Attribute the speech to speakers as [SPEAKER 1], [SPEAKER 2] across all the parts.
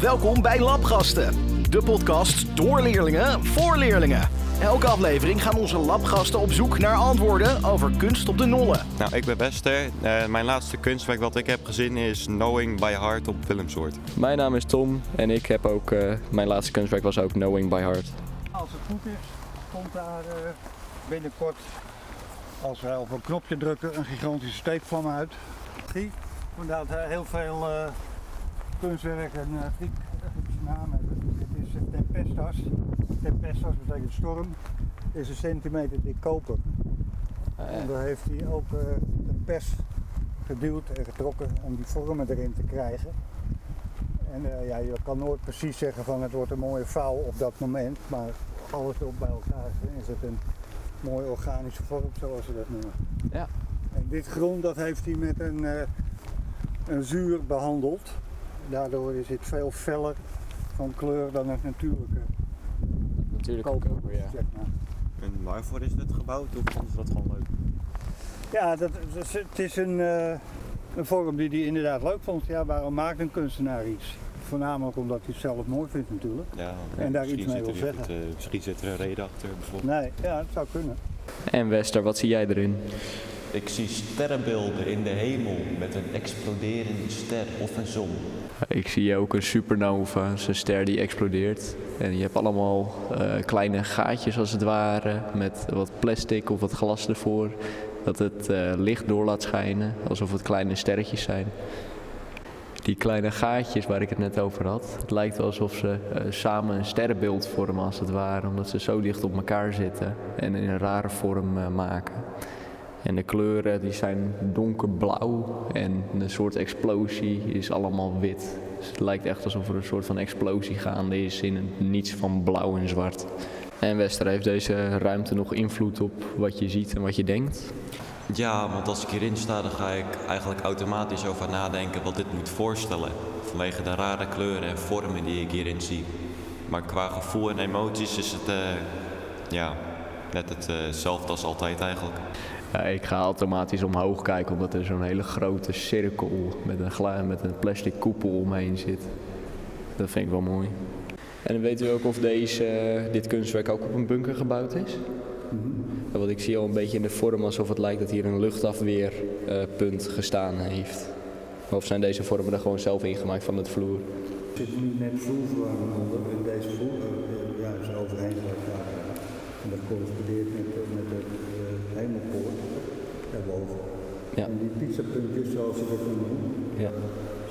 [SPEAKER 1] Welkom bij Labgasten, de podcast door leerlingen voor leerlingen. Elke aflevering gaan onze labgasten op zoek naar antwoorden over kunst op de nollen.
[SPEAKER 2] Nou, ik ben Wester. Uh, mijn laatste kunstwerk wat ik heb gezien is Knowing by Heart op Willemsoort.
[SPEAKER 3] Mijn naam is Tom en ik heb ook, uh, mijn laatste kunstwerk was ook Knowing by Heart.
[SPEAKER 4] Als het goed is, komt daar uh, binnenkort, als wij op een knopje drukken, een gigantische steekvlam uit. Vandaar dat heel veel kunstwerk en uh, Griekse naam hebben. Dit is Tempestas. Tempestas betekent storm. Dit is een centimeter dik koper. En daar heeft hij ook uh, een pers geduwd en getrokken om die vormen erin te krijgen. En uh, ja, je kan nooit precies zeggen van het wordt een mooie vouw op dat moment, maar alles op bij elkaar is het een mooie organische vorm zoals ze dat noemen.
[SPEAKER 3] Ja.
[SPEAKER 4] En dit grond dat heeft hij met een, uh, een zuur behandeld. Daardoor is het veel feller van kleur dan het natuurlijke.
[SPEAKER 3] Natuurlijke
[SPEAKER 4] koper,
[SPEAKER 3] koper, ja.
[SPEAKER 4] zeg maar.
[SPEAKER 2] En waarvoor is het gebouwd of vonden ze dat gewoon leuk?
[SPEAKER 4] Ja, dat, dat het is een, eh, een vorm die hij inderdaad leuk vond. Ja, waarom maakt een kunstenaar iets? Voornamelijk omdat hij het zelf mooi vindt natuurlijk.
[SPEAKER 2] Ja,
[SPEAKER 4] En daar iets mee wil
[SPEAKER 2] er-
[SPEAKER 4] zeggen.
[SPEAKER 2] het, eh, misschien zit er een reden achter bijvoorbeeld.
[SPEAKER 4] Nee, ja, het zou kunnen.
[SPEAKER 3] En Wester, wat zie jij erin?
[SPEAKER 5] Ik zie sterrenbeelden in de hemel met een exploderende ster of een zon.
[SPEAKER 3] Ik zie ook een supernova, een ster die explodeert. En je hebt allemaal eh, kleine gaatjes als het ware, met wat plastic of wat glas ervoor. Dat het eh, licht door laat schijnen, alsof het kleine sterretjes zijn. Die kleine gaatjes waar ik het net over had, het lijkt wel alsof ze eh, samen een sterrenbeeld vormen als het ware. Omdat ze zo dicht op elkaar zitten en in een rare vorm maken. En de kleuren die zijn donkerblauw en een soort explosie is allemaal wit. Dus het lijkt echt alsof er een soort van explosie gaande is in het niets van blauw en zwart. En Wester, heeft deze ruimte nog invloed op wat je ziet en wat je denkt?
[SPEAKER 5] Ja, want als ik hierin sta, dan ga ik eigenlijk automatisch over nadenken wat dit moet voorstellen. Vanwege de rare kleuren en vormen die ik hierin zie. Maar qua gevoel en emoties is het, eh, ja, net het, hetzelfde als altijd eigenlijk.
[SPEAKER 3] Ja, ik ga automatisch omhoog kijken omdat er zo'n hele grote cirkel met een, gla- met een plastic koepel omheen zit. Dat vind ik wel mooi. En weet u ook of deze, eh, dit kunstwerk ook op een bunker gebouwd is? Ja, Want ik zie al een beetje in de vorm alsof het lijkt dat hier een luchtafweerpunt gestaan heeft. Of zijn deze vormen er gewoon zelf ingemaakt van het vloer?
[SPEAKER 4] Er zit nu net vloerverwarming onder en deze vloer uh, ja, is overheen. En dat correspondeert met, met de uh, hemelpoort daarboven.
[SPEAKER 3] Ja.
[SPEAKER 4] En die pizzapuntjes, zoals ze dat noemen,
[SPEAKER 3] Ja.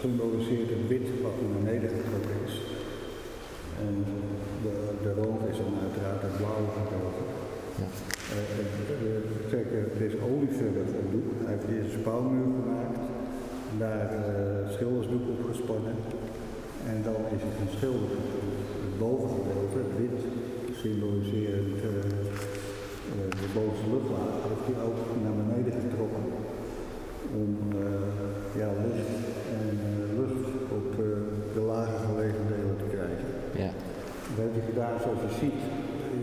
[SPEAKER 4] symboliseert het wit wat naar beneden getrokken is. En de, de rood is dan uiteraard het blauwe getrokken.
[SPEAKER 3] Ja.
[SPEAKER 4] We trekken deze olieverf op doek. Hij heeft eerst een spouwmuur gemaakt. Daar eh schildersdoek op gespannen. En dan is het een schilder. Het bovengedeelte, het wit, symboliserend eh, eh, de bovenste luchtlaag, heeft hij ook naar beneden getrokken. Om eh, ja, licht en eh, lucht op eh, de lager gelegen delen te krijgen.
[SPEAKER 3] Ja.
[SPEAKER 4] Dat heeft hij gedaan zoals je ziet.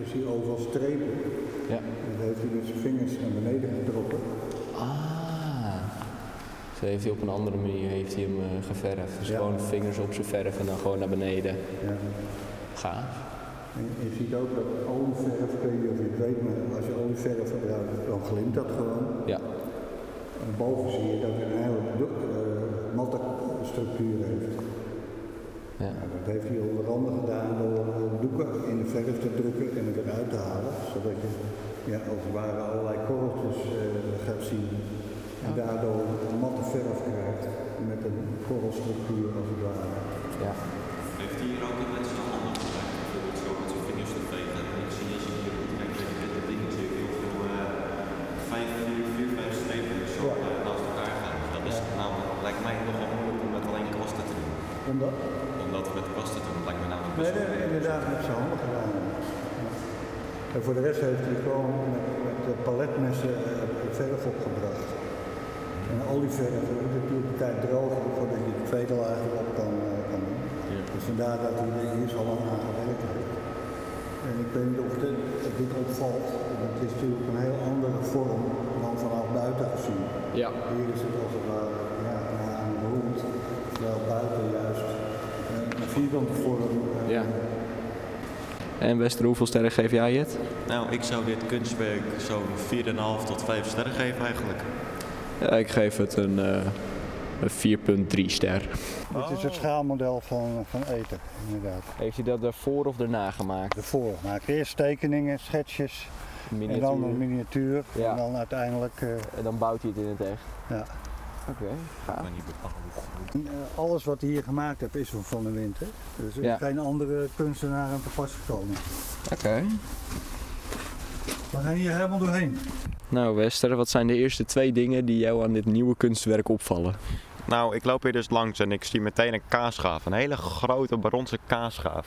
[SPEAKER 4] Je ziet overal strepen.
[SPEAKER 3] Ja.
[SPEAKER 4] En dat heeft hij met zijn vingers naar beneden getrokken.
[SPEAKER 3] Ah. Zo heeft hij op een andere manier heeft hij hem eh, geverfd. Dus
[SPEAKER 4] Ja.
[SPEAKER 3] gewoon vingers op zijn verf en dan gewoon naar beneden.
[SPEAKER 4] Ja.
[SPEAKER 3] Gaaf.
[SPEAKER 4] En je ziet ook dat olieverf, ik weet niet of je het weet, maar als je olieverf gebruikt, dan glimt dat gewoon.
[SPEAKER 3] Ja.
[SPEAKER 4] En boven zie je dat het een hele eh, matte structuur heeft.
[SPEAKER 3] Ja.
[SPEAKER 4] Nou, dat heeft hij onder andere gedaan door eh, doeken in de verf te drukken en het eruit te halen. Zodat je ja, als het ware allerlei korreltjes eh, gaat zien. En daardoor een matte verf krijgt met een korrelstructuur als het ware.
[SPEAKER 3] Ja.
[SPEAKER 5] Heeft hij hier ook een met zijn handen gebruikt? Bijvoorbeeld zo met zijn vingers te vegen. En ik zie als je hier kijkt met dit ding zie ik heel veel eh, vijf, vier, vier, vijf strepen zo
[SPEAKER 4] Ja.
[SPEAKER 5] eh, naast elkaar gaan. Dat is namelijk, lijkt mij nogal moeilijk om met alleen kwasten
[SPEAKER 4] Omdat?
[SPEAKER 5] Om dat met kwasten te doen lijkt me namelijk
[SPEAKER 4] Nee, nee,
[SPEAKER 5] wel
[SPEAKER 4] inderdaad met zijn handen gedaan. Ja. En voor de rest heeft hij gewoon met, met de paletmessen eh, verf opgebracht. En olieverf dat doet natuurlijk een tijd drogen voordat je de tweede laag erop kan, eh, kan doen. Dus vandaar dat hij er eerst al lang aan gewerkt heeft. En ik weet niet of dit, of dit opvalt, want het is natuurlijk een heel andere vorm dan vanaf buiten gezien.
[SPEAKER 3] Ja.
[SPEAKER 4] Hier is het als het ware ja, naar een rond, terwijl buiten juist eh, een vierkante vorm. eh,
[SPEAKER 3] Ja. En Wester, hoeveel sterren geef jij het?
[SPEAKER 5] Nou, ik zou dit kunstwerk zo'n 4,5 tot 5 sterren geven eigenlijk.
[SPEAKER 3] Ja, ik geef het een, eh, een 4,3 ster.
[SPEAKER 4] Dit is het schaalmodel van, van eten, inderdaad.
[SPEAKER 3] Heeft hij dat daarvoor of daarna gemaakt?
[SPEAKER 4] De voor. Maak eerst tekeningen, schetsjes en dan een miniatuur.
[SPEAKER 3] Ja.
[SPEAKER 4] En dan uiteindelijk eh,
[SPEAKER 3] En dan bouwt hij het in het echt.
[SPEAKER 4] ja.
[SPEAKER 3] Oké, gaaf.
[SPEAKER 5] Maar niet bepalen.
[SPEAKER 4] Eh, Alles wat hij hier gemaakt heeft is van Van de Wind. Hè? Dus er is
[SPEAKER 3] Ja.
[SPEAKER 4] geen andere kunstenaar aan te pas gekomen.
[SPEAKER 3] Oké.
[SPEAKER 4] We gaan hier helemaal doorheen.
[SPEAKER 3] Nou Wester, wat zijn de eerste twee dingen die jou aan dit nieuwe kunstwerk opvallen?
[SPEAKER 2] Nou, ik loop hier dus langs en ik zie meteen een kaasschaaf. Een hele grote bronzen kaasschaaf.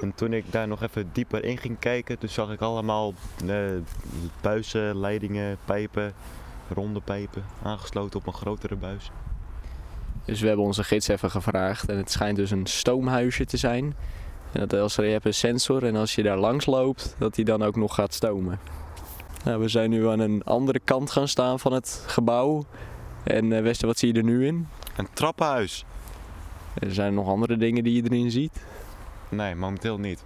[SPEAKER 2] En toen ik daar nog even dieper in ging kijken, toen zag ik allemaal eh, buizen, leidingen, pijpen, ronde pijpen, aangesloten op een grotere buis.
[SPEAKER 3] Dus we hebben onze gids even gevraagd en het schijnt dus een stoomhuisje te zijn. En dat als je hebt een sensor en als je daar langs loopt, dat hij dan ook nog gaat stomen. Nou, we zijn nu aan een andere kant gaan staan van het gebouw. En eh, Wester, wat zie je er nu in?
[SPEAKER 2] Een trappenhuis?
[SPEAKER 3] Er zijn nog andere dingen die je erin ziet.
[SPEAKER 2] Nee, momenteel niet.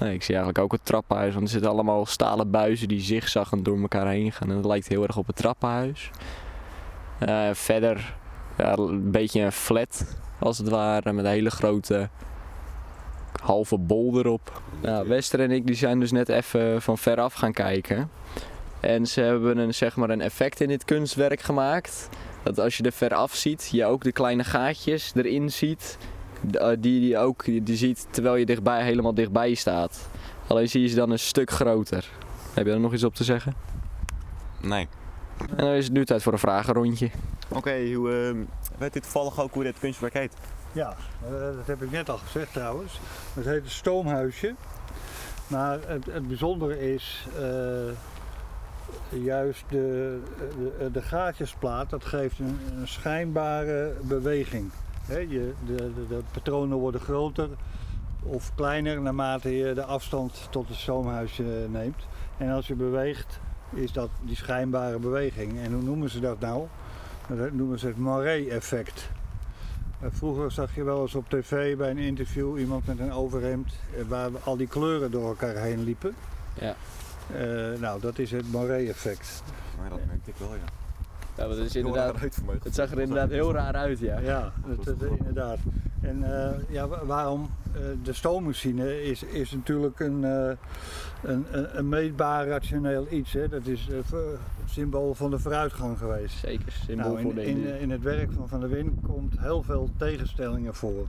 [SPEAKER 3] Nee, ik zie eigenlijk ook het trappenhuis, want er zitten allemaal stalen buizen die zigzaggend door elkaar heen gaan. En dat lijkt heel erg op het trappenhuis. Eh, verder ja, een beetje een flat, als het ware, met een hele grote halve bol erop. Nou, Wester en ik die zijn dus net even van veraf gaan kijken. En ze hebben een, zeg maar, een effect in dit kunstwerk gemaakt. Dat als je er veraf ziet, je ook de kleine gaatjes erin ziet. Eh, Die je ook die ziet terwijl je dichtbij, helemaal dichtbij staat. Alleen zie je ze dan een stuk groter. Heb je er nog iets op te zeggen?
[SPEAKER 2] Nee.
[SPEAKER 3] En dan is het nu tijd voor een vragenrondje.
[SPEAKER 2] Oké, hoe ehm, weet u toevallig ook hoe dit kunstwerk heet?
[SPEAKER 4] Ja, eh, dat heb ik net al gezegd trouwens. Het heet een stoomhuisje. Maar het, het bijzondere is eh, juist de, de, de gaatjesplaat, dat geeft een, schijnbare beweging. Je, de, de, de patronen worden groter of kleiner naarmate je de afstand tot het stoomhuisje neemt. En als je beweegt, is dat die schijnbare beweging. En hoe noemen ze dat nou? Dat noemen ze het Moiré-effect. Eh, Vroeger zag je wel eens op tv bij een interview iemand met een overhemd eh, waar al die kleuren door elkaar heen liepen.
[SPEAKER 3] Ja.
[SPEAKER 4] Eh, nou, dat is het Moiré-effect.
[SPEAKER 2] Maar dat merkte ik wel, ja.
[SPEAKER 3] Ja, dat is inderdaad, het zag er inderdaad heel raar uit, ja.
[SPEAKER 4] Ja, dat, dat- inderdaad. En eh, ja, wa- waarom? Eh, de stoommachine is, is natuurlijk een, eh, een, een, een meetbaar rationeel iets. Hè. Dat is een symbool van de vooruitgang geweest.
[SPEAKER 3] Zeker, symbool
[SPEAKER 4] Nou,
[SPEAKER 3] voor
[SPEAKER 4] in,
[SPEAKER 3] de
[SPEAKER 4] in, in het werk van Van der Win komt heel veel tegenstellingen voor.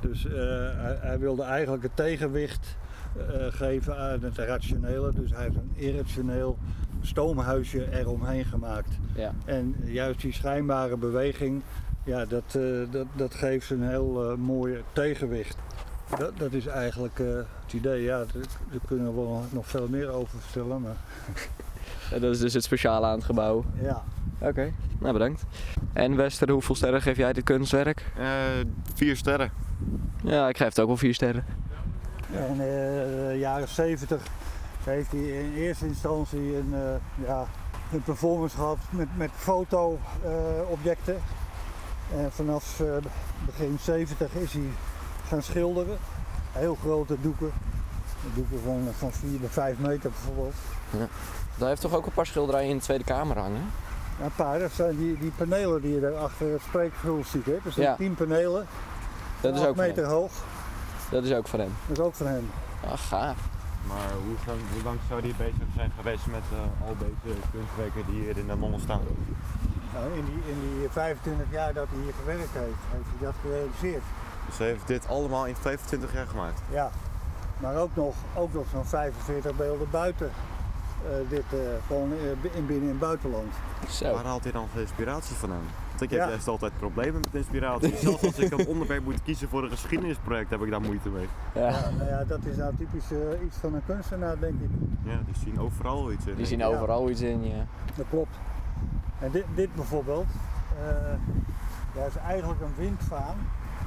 [SPEAKER 4] Dus eh, hij, hij wilde eigenlijk het tegenwicht eh, geven aan het rationele. Dus hij heeft een irrationeel stoomhuisje eromheen gemaakt.
[SPEAKER 3] Ja.
[SPEAKER 4] En juist die schijnbare beweging, ja, dat, eh, dat, dat geeft een heel eh mooi tegenwicht. Dat, dat is eigenlijk eh, het idee. Ja, daar kunnen we wel nog veel meer over vertellen. Maar
[SPEAKER 3] En dat is dus het speciale aan het gebouw.
[SPEAKER 4] ja,
[SPEAKER 3] Oké, nou bedankt. En Wester, hoeveel sterren geef jij dit kunstwerk?
[SPEAKER 2] Eh, vier sterren.
[SPEAKER 3] Ja, ik geef het ook wel vier sterren.
[SPEAKER 4] In de jaren 70 heeft hij in eerste instantie een, eh, ja, een performance gehad met, met foto-objecten. en vanaf eh, begin 70 is hij gaan schilderen. Heel grote doeken. Doeken van, van 4 bij 5 meter bijvoorbeeld.
[SPEAKER 3] Hij heeft toch ook een paar schilderijen in de Tweede Kamer hangen?
[SPEAKER 4] Ja, Een paar, dat zijn die, die panelen die je daar achter het spreekvloer ziet. Hè? Dat zijn
[SPEAKER 3] Ja.
[SPEAKER 4] 10 panelen,
[SPEAKER 3] Dat is
[SPEAKER 4] 8
[SPEAKER 3] ook van
[SPEAKER 4] meter
[SPEAKER 3] hem.
[SPEAKER 4] hoog.
[SPEAKER 3] Dat is ook van hem.
[SPEAKER 4] Dat is ook van hem.
[SPEAKER 3] Ah, gaaf.
[SPEAKER 2] Maar hoe, lang- hoe lang zou die bezig zijn geweest met eh, al deze kunstwerken die hier in de mond staan?
[SPEAKER 4] Nou, in, die, in die 25 jaar dat hij hier gewerkt heeft, heeft hij dat gerealiseerd.
[SPEAKER 2] Hij heeft dit allemaal in 25 jaar gemaakt.
[SPEAKER 4] Ja, maar ook nog, ook nog zo'n 45 beelden buiten. eh, dit eh, gewoon eh, in binnen- en buitenland.
[SPEAKER 3] Zo.
[SPEAKER 2] Waar haalt hij dan zijn inspiratie vandaan? Want ik heb
[SPEAKER 4] Ja.
[SPEAKER 2] juist altijd problemen met inspiratie. Zelfs als ik een onderwerp moet kiezen voor een geschiedenisproject heb ik daar moeite mee.
[SPEAKER 3] Ja.
[SPEAKER 4] Nou ja, dat is nou typisch iets van een kunstenaar, denk ik.
[SPEAKER 2] Ja, die zien overal iets in.
[SPEAKER 3] Die zien
[SPEAKER 4] Ja.
[SPEAKER 3] overal iets in, ja.
[SPEAKER 4] Dat klopt. En dit, dit bijvoorbeeld, eh dat is eigenlijk een windvaan.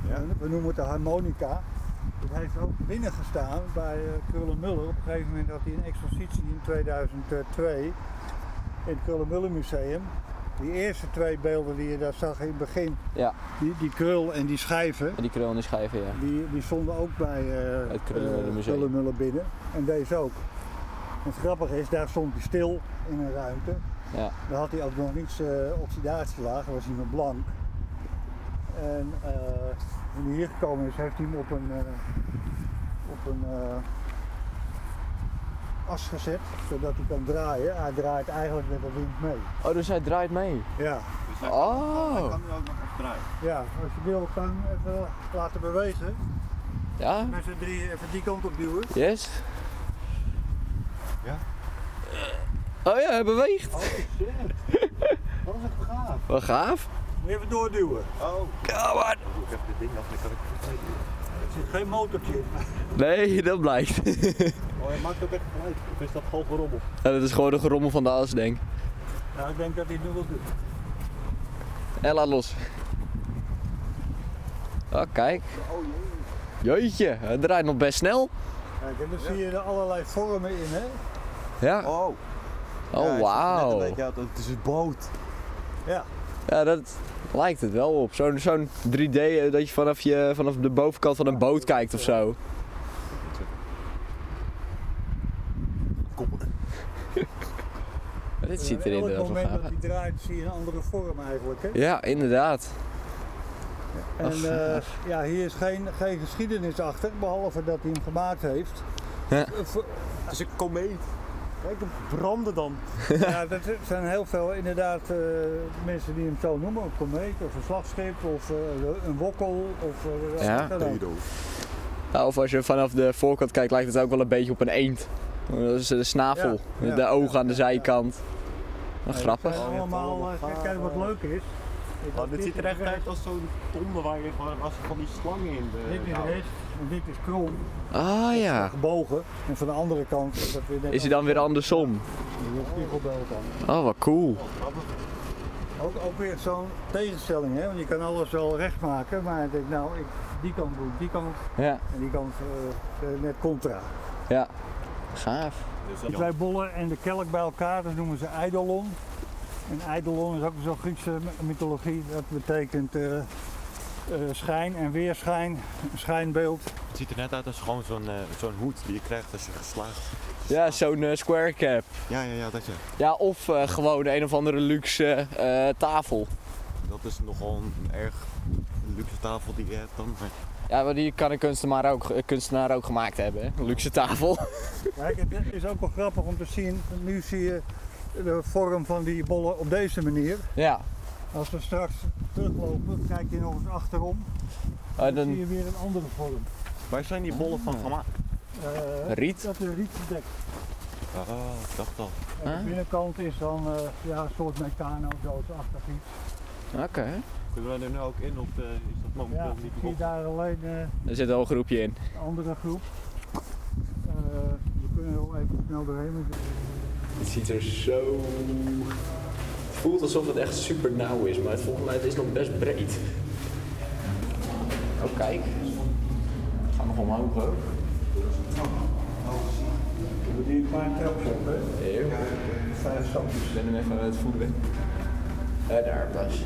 [SPEAKER 2] Ja.
[SPEAKER 4] We noemen het de harmonica. Het heeft ook binnengestaan bij uh, Krullenmuller. Op een gegeven moment had hij een expositie in 2002 in het Krullenmuller Museum. Die eerste twee beelden die je daar zag in het begin,
[SPEAKER 3] Ja,
[SPEAKER 4] die, die krul en die schijven,
[SPEAKER 3] en die krul en die schijven, ja.
[SPEAKER 4] die, die stonden ook bij eh
[SPEAKER 3] Het Krullenmuller
[SPEAKER 4] eh, binnen. En deze ook. En het grappige is, daar stond hij stil in een ruimte.
[SPEAKER 3] Ja,
[SPEAKER 4] Daar had hij ook nog niets eh oxidatielaag, was hij nog blank. En eh, toen hij hier gekomen is, heeft hij hem op een, eh, op een eh, as gezet, zodat hij kan draaien. Hij draait eigenlijk met de wind mee.
[SPEAKER 3] Oh, dus hij draait mee.
[SPEAKER 4] Ja,
[SPEAKER 3] Oh,
[SPEAKER 2] nu ook nog even draaien.
[SPEAKER 4] ja als je wil, kan even laten bewegen.
[SPEAKER 3] ja,
[SPEAKER 4] Met z'n drie even die kant op duwen.
[SPEAKER 3] yes.
[SPEAKER 2] Ja.
[SPEAKER 3] Oh ja, hij beweegt.
[SPEAKER 4] Oh shit, dat is echt gaaf.
[SPEAKER 3] Wat gaaf.
[SPEAKER 4] Moet je even doorduwen.
[SPEAKER 2] Oh,
[SPEAKER 3] Come on.
[SPEAKER 2] doe ik even dit ding af, dan kan ik het.
[SPEAKER 4] Er zit geen motortje in.
[SPEAKER 3] Nee, dat blijkt.
[SPEAKER 2] Oh, hij maakt ook echt geluid. Of is dat gewoon gerommel?
[SPEAKER 3] Ja, dat is gewoon de gerommel van de as, denk ik.
[SPEAKER 4] Nou, ik denk dat hij het nu wil doen.
[SPEAKER 3] En laat los. Oh, kijk. Jeetje, hij draait nog best snel.
[SPEAKER 4] Kijk, en dan zie je er allerlei vormen in, hè?
[SPEAKER 3] Ja.
[SPEAKER 2] Oh.
[SPEAKER 3] Oh, wauw.
[SPEAKER 2] Het is een boot.
[SPEAKER 4] Ja.
[SPEAKER 3] Ja, dat lijkt het wel op. Zo'n zo'n 3D eh, dat je vanaf, je vanaf de bovenkant van een boot kijkt of zo. Dit ziet er inderdaad wel
[SPEAKER 4] moment
[SPEAKER 3] gaaf
[SPEAKER 4] dat
[SPEAKER 3] uit.
[SPEAKER 4] hij draait, zie je een andere vorm eigenlijk, hè?
[SPEAKER 3] Ja, inderdaad.
[SPEAKER 4] En
[SPEAKER 3] Ach,
[SPEAKER 4] eh, ja, hier is geen, geen geschiedenis achter, behalve dat hij hem gemaakt heeft.
[SPEAKER 3] Ja.
[SPEAKER 4] Eh,
[SPEAKER 2] Het is een komeet. Kijk hem branden dan.
[SPEAKER 4] ja, dat zijn heel veel inderdaad eh, mensen die hem zo noemen. Een komeet of een slagschip of eh, een wokkel of eh,
[SPEAKER 3] Ja.
[SPEAKER 4] ook.
[SPEAKER 3] Nou, of als je vanaf de voorkant kijkt, lijkt het ook wel een beetje op een eend. Dat is de snavel,
[SPEAKER 4] Ja, ja,
[SPEAKER 3] de ogen
[SPEAKER 4] ja,
[SPEAKER 3] aan de
[SPEAKER 4] ja, ja.
[SPEAKER 3] zijkant. Grappig.
[SPEAKER 4] allemaal, kijk, kijk wat leuk is.
[SPEAKER 2] Oh, dit ziet er echt uit als zo'n tonde waar je als van die slangen in de.
[SPEAKER 4] Dit is en dit is krom,
[SPEAKER 3] Ah ja.
[SPEAKER 4] gebogen. En van de andere kant is dat weer net
[SPEAKER 3] Is hij dan weer andersom?
[SPEAKER 4] spiegelbeeld aan.
[SPEAKER 3] Oh, wat cool.
[SPEAKER 4] Ook, ook weer zo'n tegenstelling, hè? want je kan alles wel recht maken, maar ik denk nou, ik die kant doe, ik die kant
[SPEAKER 3] Ja,
[SPEAKER 4] en die kant eh, eh, net contra.
[SPEAKER 3] ja. Gaaf.
[SPEAKER 4] De twee bollen en de kelk bij elkaar, dat noemen ze eidolon. En eidolon is ook zo'n Griekse mythologie, dat betekent eh, schijn en weerschijn, schijnbeeld.
[SPEAKER 2] Het ziet er net uit als gewoon zo'n eh, zo'n hoed die je krijgt als je geslaagd.
[SPEAKER 3] Ja, zo'n eh, square cap.
[SPEAKER 2] Ja, ja, ja, dat je.
[SPEAKER 3] Ja, of eh, gewoon een of andere luxe eh, tafel.
[SPEAKER 2] Dat is nogal een erg luxe tafel die je hebt dan. Maar
[SPEAKER 3] Ja, maar die kan een kunstenaar ook, eh, kunstenaar ook gemaakt hebben. hè. Een luxe tafel.
[SPEAKER 4] Kijk, het is ook wel grappig om te zien, nu zie je de vorm van die bollen op deze manier.
[SPEAKER 3] Ja.
[SPEAKER 4] Als we straks teruglopen, kijk je nog eens achterom,
[SPEAKER 3] Eh,
[SPEAKER 4] dan zie
[SPEAKER 3] dan
[SPEAKER 4] je weer een andere vorm.
[SPEAKER 2] waar zijn die bollen van gemaakt?
[SPEAKER 4] Eh,
[SPEAKER 3] riet.
[SPEAKER 4] Dat is riet gedekt.
[SPEAKER 2] Oh, ik dacht al.
[SPEAKER 4] En
[SPEAKER 3] Huh?
[SPEAKER 4] de binnenkant is dan eh, ja, een soort meccano-doosachtig iets.
[SPEAKER 3] Oké.
[SPEAKER 2] Kunnen we er nu ook in of eh, is dat momenteel
[SPEAKER 4] Ja,
[SPEAKER 2] niet
[SPEAKER 4] ik zie daar alleen eh,
[SPEAKER 3] Er zit al een groepje in.
[SPEAKER 4] een andere groep. Eh, we kunnen er wel even snel doorheen.
[SPEAKER 3] Het ziet er zo... Het voelt alsof het echt super nauw is, maar het, volgens mij het is nog best breed. Oh, kijk. We gaan nog omhoog ook.
[SPEAKER 4] We die een paar trapjes op, hè?
[SPEAKER 3] Eeuw.
[SPEAKER 4] Vijf stapjes.
[SPEAKER 3] Ik ben hem even aan het voelen. Ja, daar pas.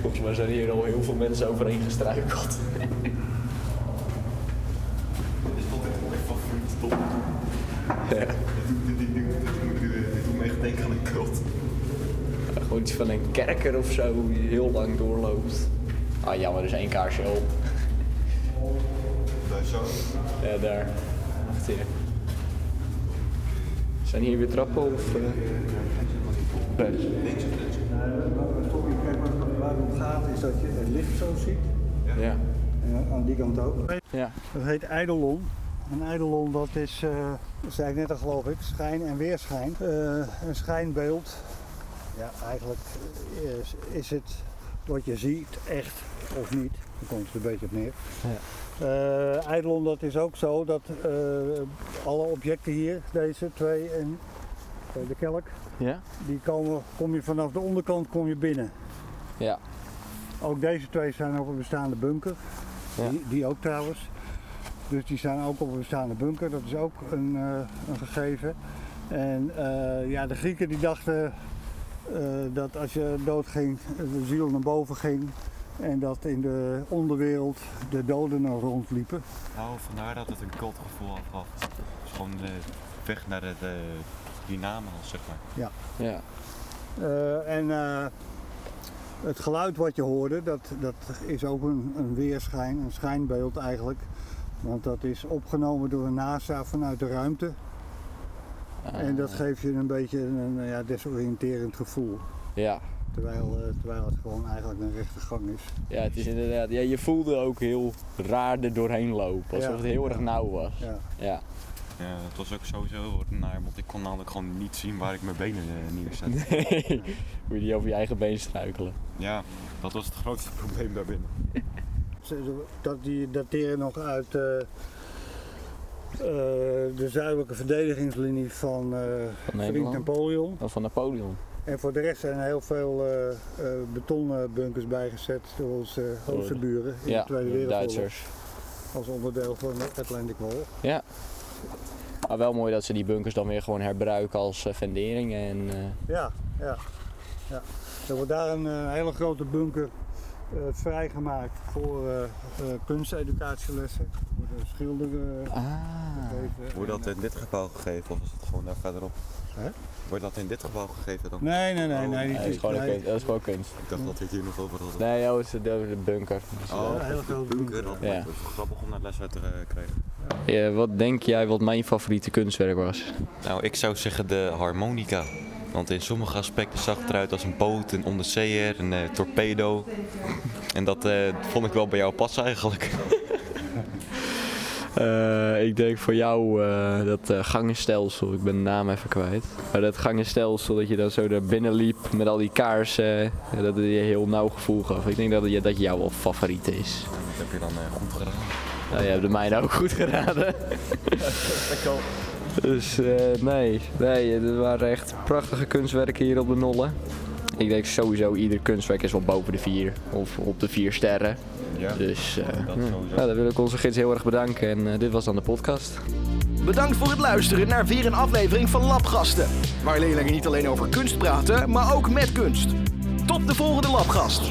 [SPEAKER 3] Volgens mij zijn hier al heel veel mensen overheen gestruikeld.
[SPEAKER 2] Dit is toch echt mijn favoriete top.
[SPEAKER 3] Ja.
[SPEAKER 2] Dit dit- dit- dit- dit doet me echt denken aan een cult.
[SPEAKER 3] Gewoon iets van een kerker of zo die heel lang doorloopt. Ah jammer, er is één kaarsje op.
[SPEAKER 2] Daar zo.
[SPEAKER 3] Ja, daar. Wacht hier. Zijn hier weer trappen of... eh? Nee.
[SPEAKER 4] Uh, kijk, waar- waar het om gaat is dat je het licht zo ziet.
[SPEAKER 3] Ja.
[SPEAKER 4] En aan die kant ook.
[SPEAKER 3] Ja.
[SPEAKER 4] Dat heet eidolon. Een eidolon dat is, eh, dat zei ik net al geloof ik, schijn en weerschijn. Eh, een schijnbeeld. Ja, eigenlijk is, is het wat je ziet echt of niet. Daar komt het een beetje op neer. Eh, eidolon dat is ook zo dat eh, alle objecten hier, deze twee en eh, de kelk,
[SPEAKER 3] Ja?
[SPEAKER 4] die komen, kom je vanaf de onderkant kom je binnen.
[SPEAKER 3] Ja.
[SPEAKER 4] Ook deze twee zijn op een bestaande bunker.
[SPEAKER 3] Ja.
[SPEAKER 4] Die, die ook trouwens. Dus die staan ook op een bestaande bunker, dat is ook een, eh, een gegeven. En eh, ja, de Grieken die dachten eh, dat als je doodging, de ziel naar boven ging. En dat in de onderwereld de doden er rondliepen.
[SPEAKER 2] Nou, vandaar dat het een cultgevoel. Het is gewoon de weg naar de, de hiernamaals, zeg maar.
[SPEAKER 3] Ja.
[SPEAKER 4] Eh, en eh, het geluid wat je hoorde, dat, dat is ook een, een weerschijn, een schijnbeeld eigenlijk. Want dat is opgenomen door de NASA vanuit de ruimte. En dat geeft je een beetje een ja, desoriënterend gevoel.
[SPEAKER 3] Ja.
[SPEAKER 4] Terwijl, eh, terwijl het gewoon eigenlijk een rechte gang is.
[SPEAKER 3] Ja, het is inderdaad. Ja, je voelde ook heel raar er doorheen lopen. Alsof
[SPEAKER 4] Ja.
[SPEAKER 3] het heel erg nauw was.
[SPEAKER 4] Ja.
[SPEAKER 3] Ja.
[SPEAKER 2] Ja, het was ook sowieso naar, want ik kon namelijk gewoon niet zien waar ik mijn benen eh, neerzet.
[SPEAKER 3] Nee. Moet je niet over je eigen been struikelen.
[SPEAKER 2] Ja, dat was het grootste probleem daarbinnen.
[SPEAKER 4] Dat, die dateren nog uit eh, eh, de zuidelijke verdedigingslinie van eh
[SPEAKER 3] Nederland?
[SPEAKER 4] Napoleon.
[SPEAKER 3] Of van Napoleon.
[SPEAKER 4] En voor de rest zijn er heel veel eh eh, betonnen bunkers bijgezet door onze hoogste buren in
[SPEAKER 3] Ja,
[SPEAKER 4] de Tweede
[SPEAKER 3] de
[SPEAKER 4] Wereldoorlog.
[SPEAKER 3] Duitsers.
[SPEAKER 4] Als onderdeel van de Atlantic Wall.
[SPEAKER 3] Ja. Maar wel mooi dat ze die bunkers dan weer gewoon herbruiken als vendering. En,
[SPEAKER 4] Ja, ja, ja. Er wordt daar een hele grote bunker vrijgemaakt voor eh, eh, kunsteducatielessen. Voor de schilderen.
[SPEAKER 3] ah.
[SPEAKER 4] gegeven.
[SPEAKER 2] Wordt dat in dit gebouw gegeven of is het gewoon daar verderop?
[SPEAKER 4] Hè?
[SPEAKER 2] Wordt dat in dit gebouw gegeven dan?
[SPEAKER 4] eh, Nee, nee, nee. nee,
[SPEAKER 3] Nee,
[SPEAKER 4] niet
[SPEAKER 3] dat, is gewoon
[SPEAKER 4] nee.
[SPEAKER 3] kunst, dat is gewoon kunst.
[SPEAKER 2] Ik dacht dat het hier nog over hadden.
[SPEAKER 3] Nee, joh, het is de, de bunker. Eh,
[SPEAKER 2] Oh,
[SPEAKER 4] een hele grote bunker.
[SPEAKER 2] Dat
[SPEAKER 3] Ja.
[SPEAKER 2] grappig om naar les uit te eh, krijgen.
[SPEAKER 3] ja, wat denk jij wat mijn favoriete kunstwerk was?
[SPEAKER 2] Nou, ik zou zeggen de harmonica. Want in sommige aspecten zag het eruit als een boot, een onderzeeër, een eh, torpedo. En dat eh, vond ik wel bij jou passen eigenlijk.
[SPEAKER 3] Eh, ik denk voor jou eh, dat eh, gangenstelsel, ik ben de naam even kwijt. Maar dat gangenstelsel, dat je dan zo daar binnen liep met al die kaarsen, dat het je heel nauw gevoel gaf. Ik denk dat je, dat jouw wel favoriet is.
[SPEAKER 2] Dat heb je dan goed gedaan.
[SPEAKER 3] Nou, je hebt de mijne ook goed geraden. dus eh, nee, nee, het waren echt prachtige kunstwerken hier op de Nolle. Ik denk sowieso ieder kunstwerk is wel boven de vier of op de vier sterren.
[SPEAKER 2] Ja,
[SPEAKER 3] Dus eh,
[SPEAKER 2] dat sowieso.
[SPEAKER 3] nou, dan wil ik onze gids heel erg bedanken en eh, dit was dan de podcast.
[SPEAKER 1] Bedankt voor het luisteren naar weer een aflevering van Labgasten. Waar leerlingen niet alleen over kunst praten, maar ook met kunst. Tot de volgende Labgast.